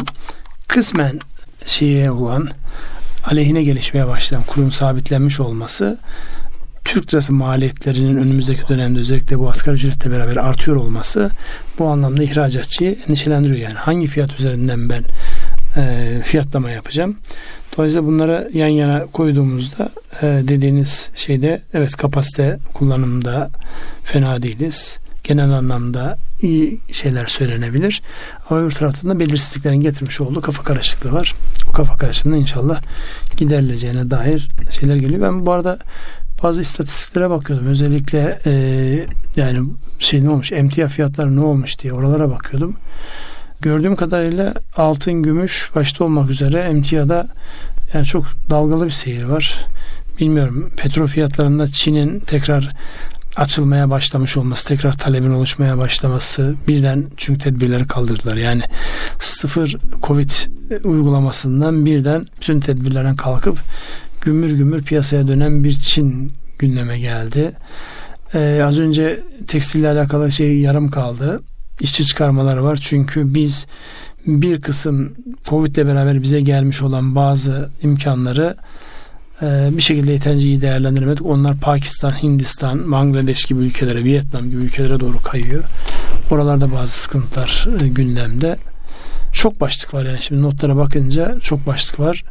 kısmen şeye olan aleyhine gelişmeye başlayan kurun sabitlenmiş olması Türk lirası maliyetlerinin önümüzdeki dönemde özellikle bu asgari ücretle beraber artıyor olması bu anlamda ihracatçıyı endişelendiriyor. Yani hangi fiyat üzerinden ben e, fiyatlama yapacağım. Dolayısıyla bunları yan yana koyduğumuzda e, dediğiniz şeyde evet kapasite kullanımında fena değiliz. Genel anlamda iyi şeyler söylenebilir. Ama öbür taraftan da belirsizliklerin getirmiş olduğu kafa karışıklığı var. O kafa karışıklığında inşallah giderileceğine dair şeyler geliyor. Ben bu arada bazı istatistiklere bakıyordum. Özellikle e, yani şey ne olmuş, emtia fiyatları ne olmuş diye oralara bakıyordum. Gördüğüm kadarıyla altın, gümüş başta olmak üzere emtiada yani çok dalgalı bir seyir var. Bilmiyorum petrol fiyatlarında Çin'in tekrar açılmaya başlamış olması, tekrar talebin oluşmaya başlaması birden çünkü tedbirleri kaldırdılar. Yani sıfır Covid uygulamasından birden bütün tedbirlerden kalkıp gümür gümür piyasaya dönen bir Çin gündeme geldi. Ee, az önce tekstille alakalı şey yarım kaldı. İşçi çıkarmaları var. Çünkü biz bir kısım Covid ile beraber bize gelmiş olan bazı imkanları e, bir şekilde yeterince iyi değerlendiremedik. Onlar Pakistan, Hindistan, Bangladeş gibi ülkelere, Vietnam gibi ülkelere doğru kayıyor. Oralarda bazı sıkıntılar e, gündemde. Çok başlık var yani şimdi notlara bakınca çok başlık var.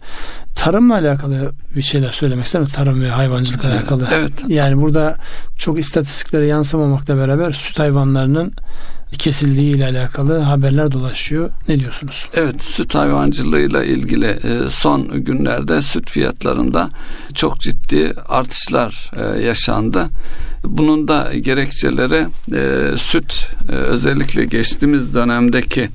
Tarımla alakalı bir şeyler söylemek ister misin? Tarım ve hayvancılıkla alakalı. Evet. Yani burada çok istatistiklere yansımamakla beraber süt hayvanlarının kesildiği ile alakalı haberler dolaşıyor. Ne diyorsunuz? Evet, süt hayvancılığıyla ilgili e, son günlerde süt fiyatlarında çok ciddi artışlar e, yaşandı. Bunun da gerekçeleri e, süt özellikle geçtiğimiz dönemdeki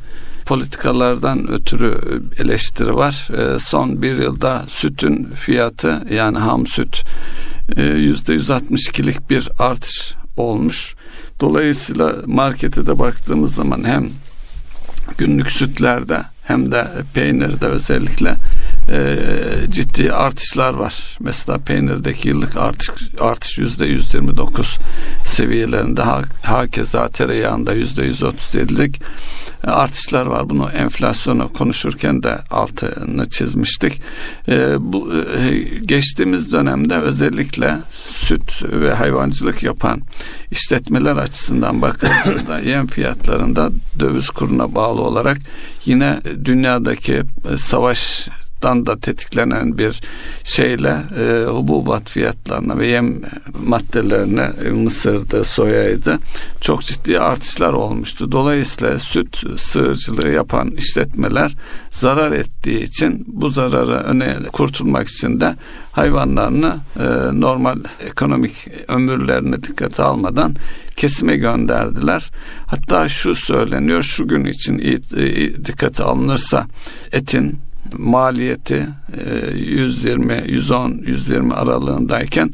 politikalardan ötürü eleştiri var. Son bir yılda sütün fiyatı yani ham süt yüzde 162'lik bir artış olmuş. Dolayısıyla markete de baktığımız zaman hem günlük sütlerde hem de peynirde özellikle e, ciddi artışlar var. Mesela peynirdeki yıllık artış artış yüzde 129 seviyelerinde ha, hakeza tereyağında yüzde 137'lik artışlar var. Bunu enflasyonu konuşurken de altını çizmiştik. E, bu e, geçtiğimiz dönemde özellikle süt ve hayvancılık yapan işletmeler açısından bakıldığında yem fiyatlarında döviz kuruna bağlı olarak yine dünyadaki e, savaş dan da tetiklenen bir şeyle e, hububat fiyatlarına ve yem maddelerine e, mısırdı, soyaydı çok ciddi artışlar olmuştu. Dolayısıyla süt sığırcılığı yapan işletmeler zarar ettiği için bu zararı öne kurtulmak için de hayvanlarını e, normal ekonomik ömürlerine dikkate almadan kesime gönderdiler. Hatta şu söyleniyor şu gün için iyi dikkate alınırsa etin maliyeti 120, 110, 120 aralığındayken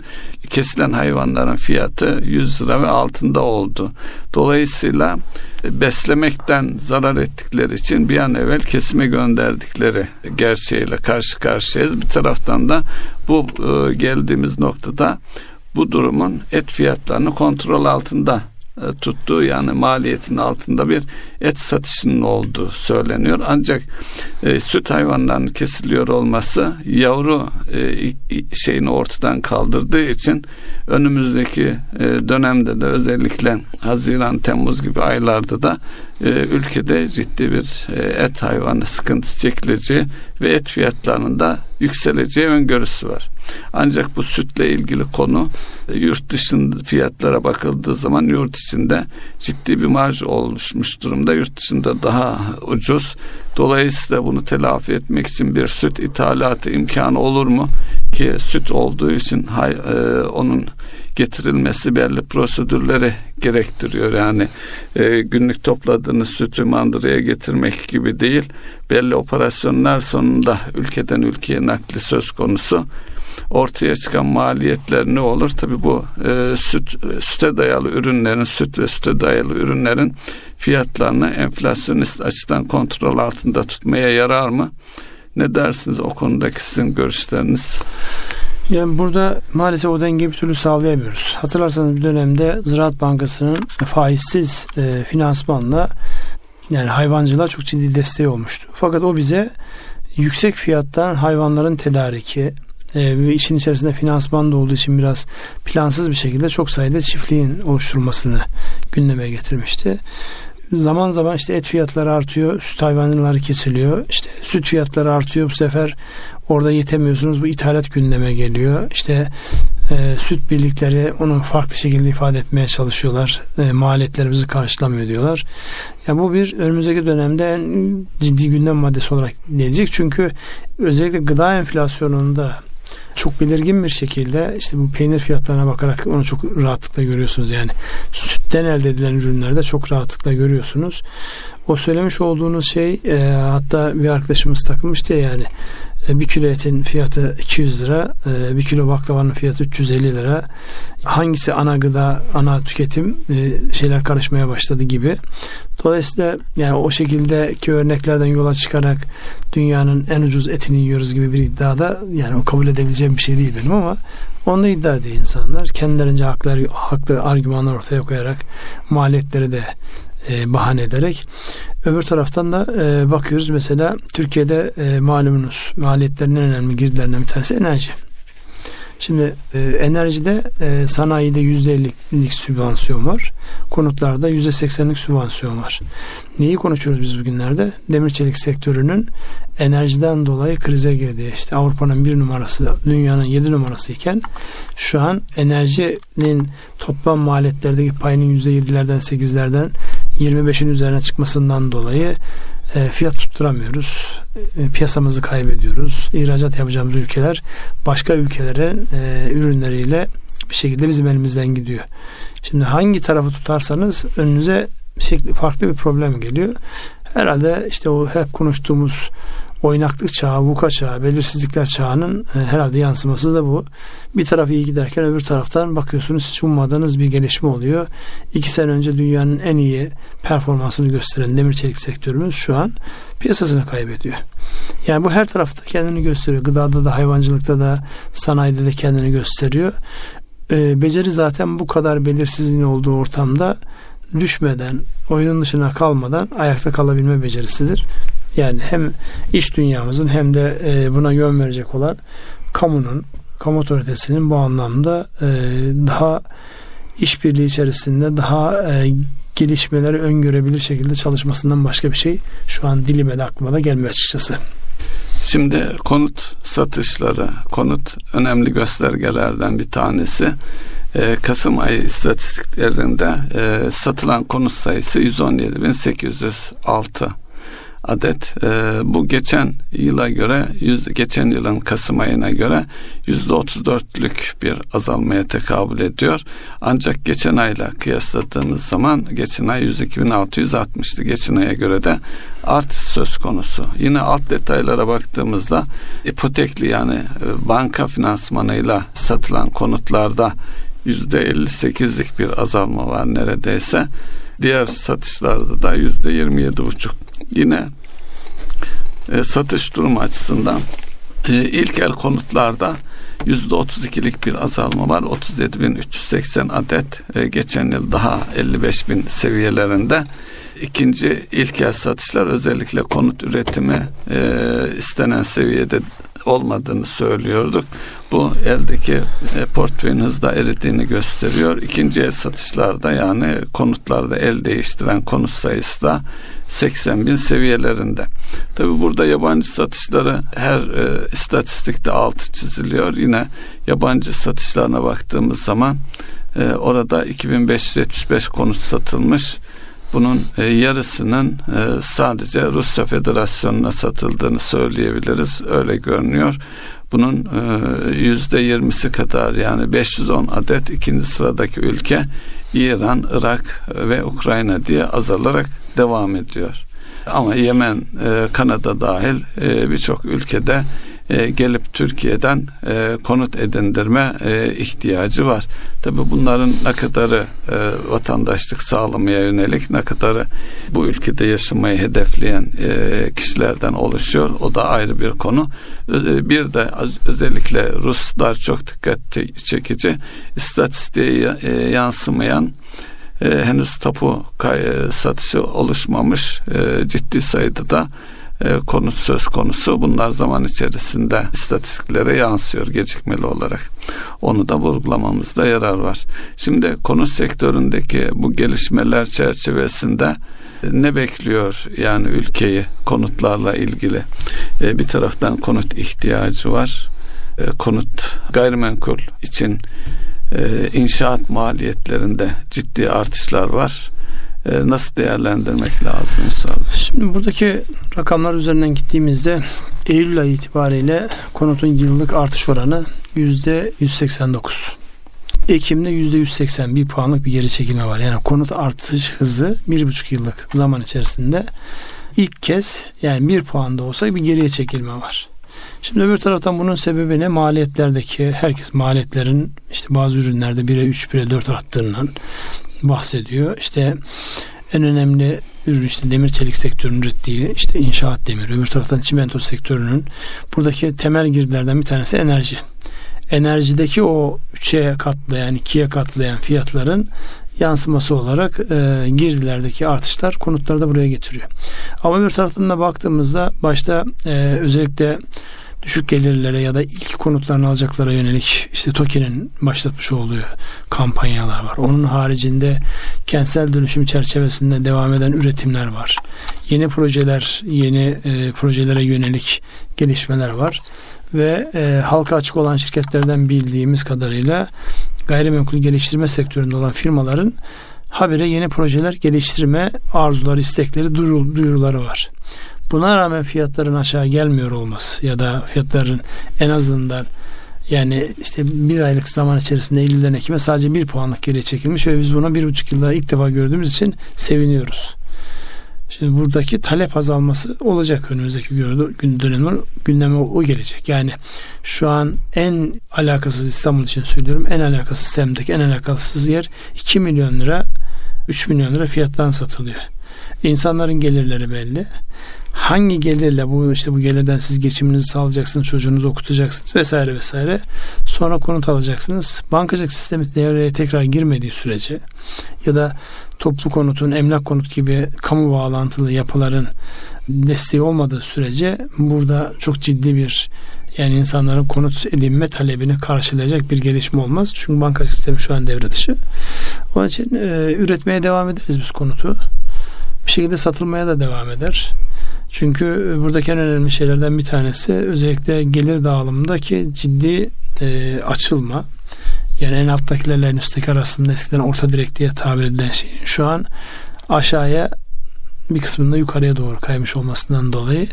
kesilen hayvanların fiyatı 100 lira ve altında oldu. Dolayısıyla beslemekten zarar ettikleri için bir an evvel kesime gönderdikleri gerçeğiyle karşı karşıyayız. Bir taraftan da bu e, geldiğimiz noktada bu durumun et fiyatlarını kontrol altında e, tuttuğu yani maliyetin altında bir et satışının olduğu söyleniyor. Ancak e, süt hayvanlarının kesiliyor olması yavru e, şeyini ortadan kaldırdığı için önümüzdeki e, dönemde de özellikle Haziran, Temmuz gibi aylarda da e, ülkede ciddi bir e, et hayvanı sıkıntı çekileceği ve et fiyatlarının da yükseleceği öngörüsü var. Ancak bu sütle ilgili konu e, yurt dışında fiyatlara bakıldığı zaman yurt içinde ciddi bir marj oluşmuş durumda. Yurt dışında daha ucuz. Dolayısıyla bunu telafi etmek için bir süt ithalatı imkanı olur mu? Ki süt olduğu için hay, e, onun getirilmesi belli prosedürleri gerektiriyor. Yani e, günlük topladığınız sütü mandıraya getirmek gibi değil. Belli operasyonlar sonunda ülkeden ülkeye nakli söz konusu ortaya çıkan maliyetler ne olur? Tabi bu e, süt süte dayalı ürünlerin süt ve süte dayalı ürünlerin fiyatlarını enflasyonist açıdan kontrol altında tutmaya yarar mı? Ne dersiniz o konudaki sizin görüşleriniz? Yani burada maalesef o dengeyi bir türlü sağlayamıyoruz. Hatırlarsanız bir dönemde Ziraat Bankası'nın faizsiz e, finansmanla yani hayvancılığa çok ciddi desteği olmuştu. Fakat o bize yüksek fiyattan hayvanların tedariki e, işin içerisinde finansman da olduğu için biraz plansız bir şekilde çok sayıda çiftliğin oluşturulmasını gündeme getirmişti. Zaman zaman işte et fiyatları artıyor, süt hayvanları kesiliyor. İşte süt fiyatları artıyor bu sefer orada yetemiyorsunuz bu ithalat gündeme geliyor. İşte e, süt birlikleri onu farklı şekilde ifade etmeye çalışıyorlar. E, maliyetlerimizi karşılamıyor diyorlar. Ya bu bir önümüzdeki dönemde en ciddi gündem maddesi olarak gelecek. Çünkü özellikle gıda enflasyonunda çok belirgin bir şekilde işte bu peynir fiyatlarına bakarak onu çok rahatlıkla görüyorsunuz. Yani sütten elde edilen ürünlerde çok rahatlıkla görüyorsunuz. O söylemiş olduğunuz şey e, hatta bir arkadaşımız takılmıştı ya yani bir kilo etin fiyatı 200 lira, e, bir kilo baklavanın fiyatı 350 lira. Hangisi ana gıda, ana tüketim e, şeyler karışmaya başladı gibi. Dolayısıyla yani o şekildeki örneklerden yola çıkarak dünyanın en ucuz etini yiyoruz gibi bir iddiada yani o kabul edebileceğim bir şey değil benim ama onu iddia ediyor insanlar. Kendilerince hakları, haklı argümanlar ortaya koyarak maliyetleri de e, bahane ederek öbür taraftan da e, bakıyoruz mesela Türkiye'de e, malumunuz maliyetlerin en önemli girdilerinden bir tanesi enerji. Şimdi e, enerjide e, sanayide %50'lik sübvansiyon var. Konutlarda %80'lik sübvansiyon var. Neyi konuşuyoruz biz bugünlerde? Demir çelik sektörünün enerjiden dolayı krize girdiği işte Avrupa'nın bir numarası dünyanın yedi numarası iken şu an enerjinin toplam maliyetlerdeki payının %7'lerden 8'lerden 25'in üzerine çıkmasından dolayı e, fiyat tutturamıyoruz. E, piyasamızı kaybediyoruz. İhracat yapacağımız ülkeler başka ülkelerin e, ürünleriyle bir şekilde bizim elimizden gidiyor. Şimdi hangi tarafı tutarsanız önünüze şekli farklı bir problem geliyor. Herhalde işte o hep konuştuğumuz oynaklık çağı, vuka çağı, belirsizlikler çağının e, herhalde yansıması da bu. Bir taraf iyi giderken öbür taraftan bakıyorsunuz hiç ummadığınız bir gelişme oluyor. İki sene önce dünyanın en iyi performansını gösteren demir çelik sektörümüz şu an piyasasını kaybediyor. Yani bu her tarafta kendini gösteriyor. Gıdada da, hayvancılıkta da, sanayide de kendini gösteriyor. E, beceri zaten bu kadar belirsizliğin olduğu ortamda düşmeden, oyunun dışına kalmadan ayakta kalabilme becerisidir. Yani hem iş dünyamızın hem de e, buna yön verecek olan kamunun, kamu otoritesinin bu anlamda e, daha işbirliği içerisinde daha e, gelişmeleri öngörebilir şekilde çalışmasından başka bir şey şu an dilime de aklıma da gelmiyor açıkçası. Şimdi konut satışları, konut önemli göstergelerden bir tanesi. Ee, Kasım ayı istatistiklerinde e, satılan konut sayısı 117.806 adet. E, bu geçen yıla göre, yüz, geçen yılın Kasım ayına göre yüzde otuz dörtlük bir azalmaya tekabül ediyor. Ancak geçen ayla kıyasladığımız zaman geçen ay 102.660'tı. Geçen aya göre de artış söz konusu. Yine alt detaylara baktığımızda ipotekli yani e, banka finansmanıyla satılan konutlarda yüzde 58'lik bir azalma var neredeyse. Diğer satışlarda da yüzde 27,5. Yine e, satış durumu açısından e, ilk el konutlarda yüzde 32'lik bir azalma var. 37.380 adet e, geçen yıl daha 55.000 seviyelerinde. İkinci ilk el satışlar özellikle konut üretimi e, istenen seviyede olmadığını söylüyorduk. Bu eldeki e, portföyün hızla eridiğini gösteriyor. İkinci el satışlarda yani konutlarda el değiştiren konut sayısı da 80 bin seviyelerinde. Tabi burada yabancı satışları her e, istatistikte altı çiziliyor. Yine yabancı satışlarına baktığımız zaman e, orada 2575 konut satılmış. Bunun e, yarısının e, sadece Rusya Federasyonu'na satıldığını söyleyebiliriz. Öyle görünüyor. Bunun e, yüzde yirmisi kadar yani 510 adet ikinci sıradaki ülke İran, Irak ve Ukrayna diye azalarak devam ediyor. Ama Yemen, Kanada dahil birçok ülkede e, gelip Türkiye'den e, konut edindirme e, ihtiyacı var. Tabi bunların ne kadarı vatandaşlık sağlamaya yönelik ne kadarı bu ülkede yaşamayı hedefleyen kişilerden oluşuyor. O da ayrı bir konu. Bir de özellikle Ruslar çok dikkat çekici istatistiğe yansımayan henüz tapu satışı oluşmamış ciddi sayıda da e, konut söz konusu. Bunlar zaman içerisinde istatistiklere yansıyor gecikmeli olarak. Onu da vurgulamamızda yarar var. Şimdi konut sektöründeki bu gelişmeler çerçevesinde e, ne bekliyor yani ülkeyi konutlarla ilgili? E, bir taraftan konut ihtiyacı var. E, konut gayrimenkul için inşaat maliyetlerinde ciddi artışlar var. E, nasıl değerlendirmek lazım Ünsal? Şimdi buradaki rakamlar üzerinden gittiğimizde Eylül ayı itibariyle konutun yıllık artış oranı yüzde 189. Ekim'de yüzde 180 bir puanlık bir geri çekilme var. Yani konut artış hızı bir buçuk yıllık zaman içerisinde ilk kez yani bir puan da olsa bir geriye çekilme var. Şimdi öbür taraftan bunun sebebi ne? Maliyetlerdeki herkes maliyetlerin işte bazı ürünlerde 1'e 3, 1'e 4 arttığından bahsediyor. İşte en önemli ürün işte demir çelik sektörünün ürettiği işte inşaat demiri. Öbür taraftan çimento sektörünün buradaki temel girdilerden bir tanesi enerji. Enerjideki o üçe katlayan, ikiye katlayan fiyatların yansıması olarak e, girdilerdeki artışlar konutları da buraya getiriyor. Ama bir taraftan da baktığımızda başta e, özellikle düşük gelirlere ya da ilk konutlarını alacaklara yönelik işte TOKİ'nin başlatmış olduğu kampanyalar var. Onun haricinde kentsel dönüşüm çerçevesinde devam eden üretimler var. Yeni projeler, yeni e, projelere yönelik gelişmeler var ve e, halka açık olan şirketlerden bildiğimiz kadarıyla gayrimenkul geliştirme sektöründe olan firmaların habire yeni projeler geliştirme arzuları, istekleri, duyuruları var. Buna rağmen fiyatların aşağı gelmiyor olması ya da fiyatların en azından yani işte bir aylık zaman içerisinde Eylül'den Ekim'e sadece bir puanlık geriye çekilmiş ve biz bunu bir buçuk yılda ilk defa gördüğümüz için seviniyoruz. Şimdi buradaki talep azalması olacak önümüzdeki dönemi gündeme o gelecek. Yani şu an en alakasız İstanbul için söylüyorum en alakasız semtteki en alakasız yer 2 milyon lira 3 milyon lira fiyattan satılıyor. İnsanların gelirleri belli hangi gelirle bu işte bu gelirden siz geçiminizi sağlayacaksınız, çocuğunuzu okutacaksınız vesaire vesaire. Sonra konut alacaksınız. Bankacılık sistemi devreye tekrar girmediği sürece ya da toplu konutun, emlak konut gibi kamu bağlantılı yapıların desteği olmadığı sürece burada çok ciddi bir yani insanların konut edinme talebini karşılayacak bir gelişme olmaz. Çünkü bankacılık sistemi şu an devre dışı. Onun için e, üretmeye devam ederiz biz konutu. Bir şekilde satılmaya da devam eder. Çünkü buradaki en önemli şeylerden bir tanesi özellikle gelir dağılımındaki ciddi e, açılma. Yani en alttakilerle en üstteki arasında eskiden orta direk diye tabir edilen şeyin şu an aşağıya bir kısmında yukarıya doğru kaymış olmasından dolayı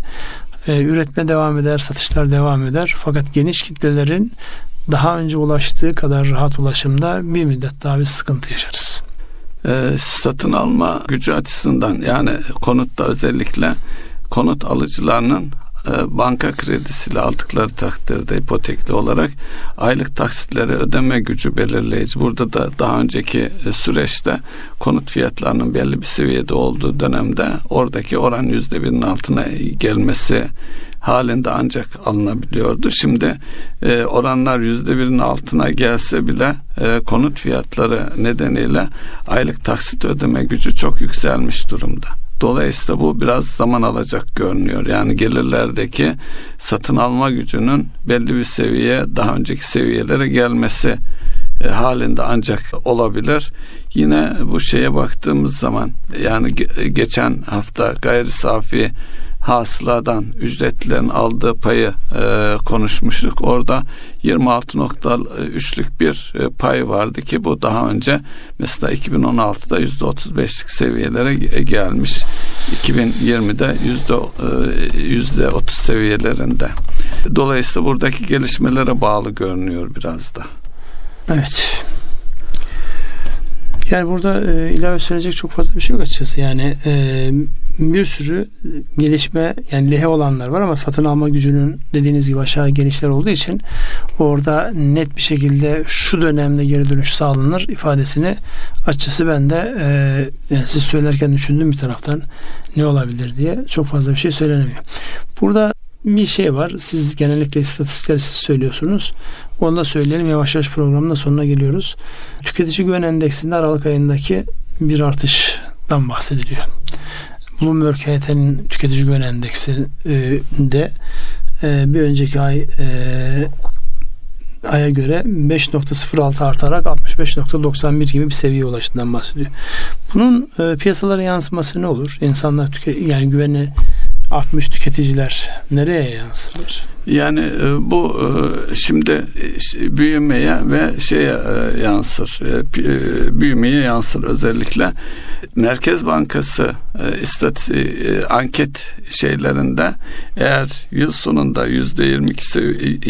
e, üretme devam eder, satışlar devam eder. Fakat geniş kitlelerin daha önce ulaştığı kadar rahat ulaşımda bir müddet daha bir sıkıntı yaşarız. E, satın alma gücü açısından yani konutta özellikle konut alıcılarının e, banka kredisiyle aldıkları takdirde ipotekli olarak aylık taksitleri ödeme gücü belirleyici. Burada da daha önceki e, süreçte konut fiyatlarının belli bir seviyede olduğu dönemde oradaki oran yüzde birinin altına gelmesi halinde ancak alınabiliyordu. Şimdi e, oranlar yüzde birin altına gelse bile e, konut fiyatları nedeniyle aylık taksit ödeme gücü çok yükselmiş durumda. Dolayısıyla bu biraz zaman alacak görünüyor. Yani gelirlerdeki satın alma gücünün belli bir seviyeye daha önceki seviyelere gelmesi e, halinde ancak olabilir. Yine bu şeye baktığımız zaman yani geçen hafta gayri safi hasıladan ücretlilerin aldığı payı e, konuşmuştuk. Orada 26.3'lük bir e, pay vardı ki bu daha önce mesela 2016'da %35'lik seviyelere gelmiş. 2020'de yüzde 30 e, seviyelerinde. Dolayısıyla buradaki gelişmelere bağlı görünüyor biraz da. Evet. Yani burada e, ilave söyleyecek çok fazla bir şey yok açıkçası. Yani e, bir sürü gelişme yani lehe olanlar var ama satın alma gücünün dediğiniz gibi aşağı gelişler olduğu için orada net bir şekilde şu dönemde geri dönüş sağlanır ifadesini açıkçası ben de e, yani siz söylerken düşündüm bir taraftan ne olabilir diye çok fazla bir şey söylenemiyor. Burada bir şey var. Siz genellikle istatistikleri siz söylüyorsunuz. Onu da söyleyelim. Yavaş yavaş programın da sonuna geliyoruz. Tüketici güven endeksinde Aralık ayındaki bir artıştan bahsediliyor. Bloomberg HT'nin tüketici güven endeksi de e, bir önceki ay e, aya göre 5.06 artarak 65.91 gibi bir seviyeye ulaştığından bahsediyor. Bunun e, piyasalara yansıması ne olur? İnsanlar tüke, yani güveni artmış tüketiciler nereye yansır? Yani e, bu e, şimdi büyümeye ve şeye e, yansır. Büyümeye yansır özellikle. Merkez Bankası istati anket şeylerinde eğer yıl sonunda yüzde 22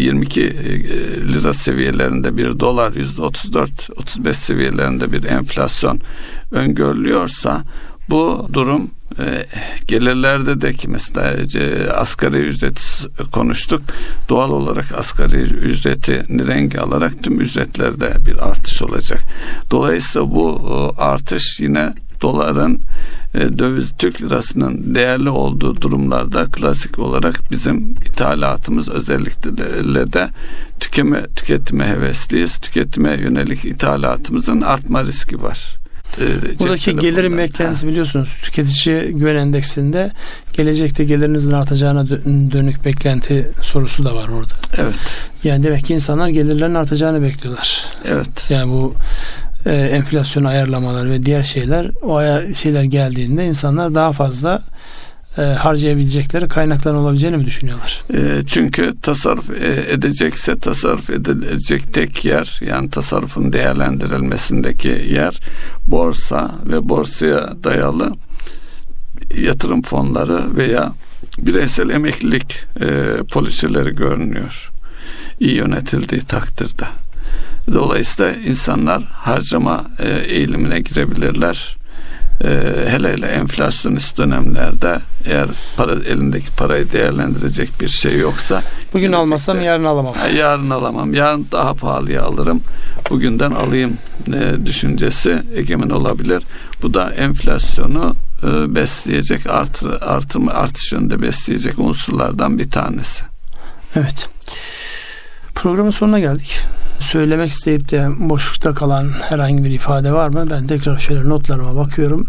22 lira seviyelerinde bir dolar yüzde 34 35 seviyelerinde bir enflasyon öngörülüyorsa bu durum e, gelirlerde de ki mesela e, asgari ücret konuştuk. Doğal olarak asgari ücreti rengi alarak tüm ücretlerde bir artış olacak. Dolayısıyla bu e, artış yine doların e, döviz Türk lirasının değerli olduğu durumlarda klasik olarak bizim ithalatımız özellikle de tükeme, tüketime hevesliyiz. Tüketime yönelik ithalatımızın artma riski var e, Buradaki gelirin beklentisi biliyorsunuz tüketici güven endeksinde gelecekte geliriniz artacağına dönük beklenti sorusu da var orada. Evet. Yani demek ki insanlar gelirlerin artacağını bekliyorlar. Evet. Yani bu e, enflasyon ayarlamaları ve diğer şeyler o şeyler geldiğinde insanlar daha fazla e, harcayabilecekleri kaynaklar olabileceğini mi düşünüyorlar? E, çünkü tasarruf e, edecekse tasarruf edilecek tek yer yani tasarrufun değerlendirilmesindeki yer borsa ve borsaya dayalı yatırım fonları veya bireysel emeklilik e, poliçeleri görünüyor. İyi yönetildiği takdirde. Dolayısıyla insanlar harcama e, eğilimine girebilirler e, hele hele enflasyonist dönemlerde eğer para elindeki parayı değerlendirecek bir şey yoksa bugün almasam yarın alamam. Yarın alamam. Yarın daha pahalıya alırım. Bugünden alayım e, düşüncesi egemen olabilir. Bu da enflasyonu e, besleyecek artı artım artış yönünde besleyecek unsurlardan bir tanesi. Evet. Programın sonuna geldik söylemek isteyip de boşlukta kalan herhangi bir ifade var mı? Ben tekrar şöyle notlarıma bakıyorum.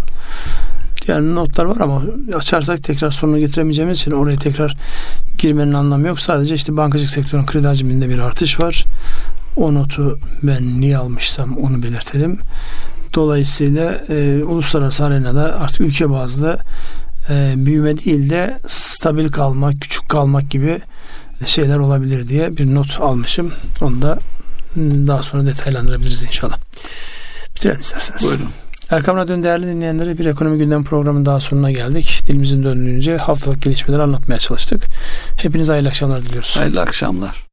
Yani notlar var ama açarsak tekrar sonunu getiremeyeceğimiz için oraya tekrar girmenin anlamı yok. Sadece işte bankacılık sektörünün kredi hacminde bir artış var. O notu ben niye almışsam onu belirtelim. Dolayısıyla e, uluslararası arenada artık ülke bazlı e, büyüme değil de stabil kalmak, küçük kalmak gibi şeyler olabilir diye bir not almışım. Onu da daha sonra detaylandırabiliriz inşallah. Bitirelim isterseniz. Buyurun. Erkam Radyo'nun değerli dinleyenleri bir ekonomi gündem programının daha sonuna geldik. Dilimizin döndüğünce haftalık gelişmeleri anlatmaya çalıştık. Hepinize hayırlı akşamlar diliyoruz. Hayırlı akşamlar.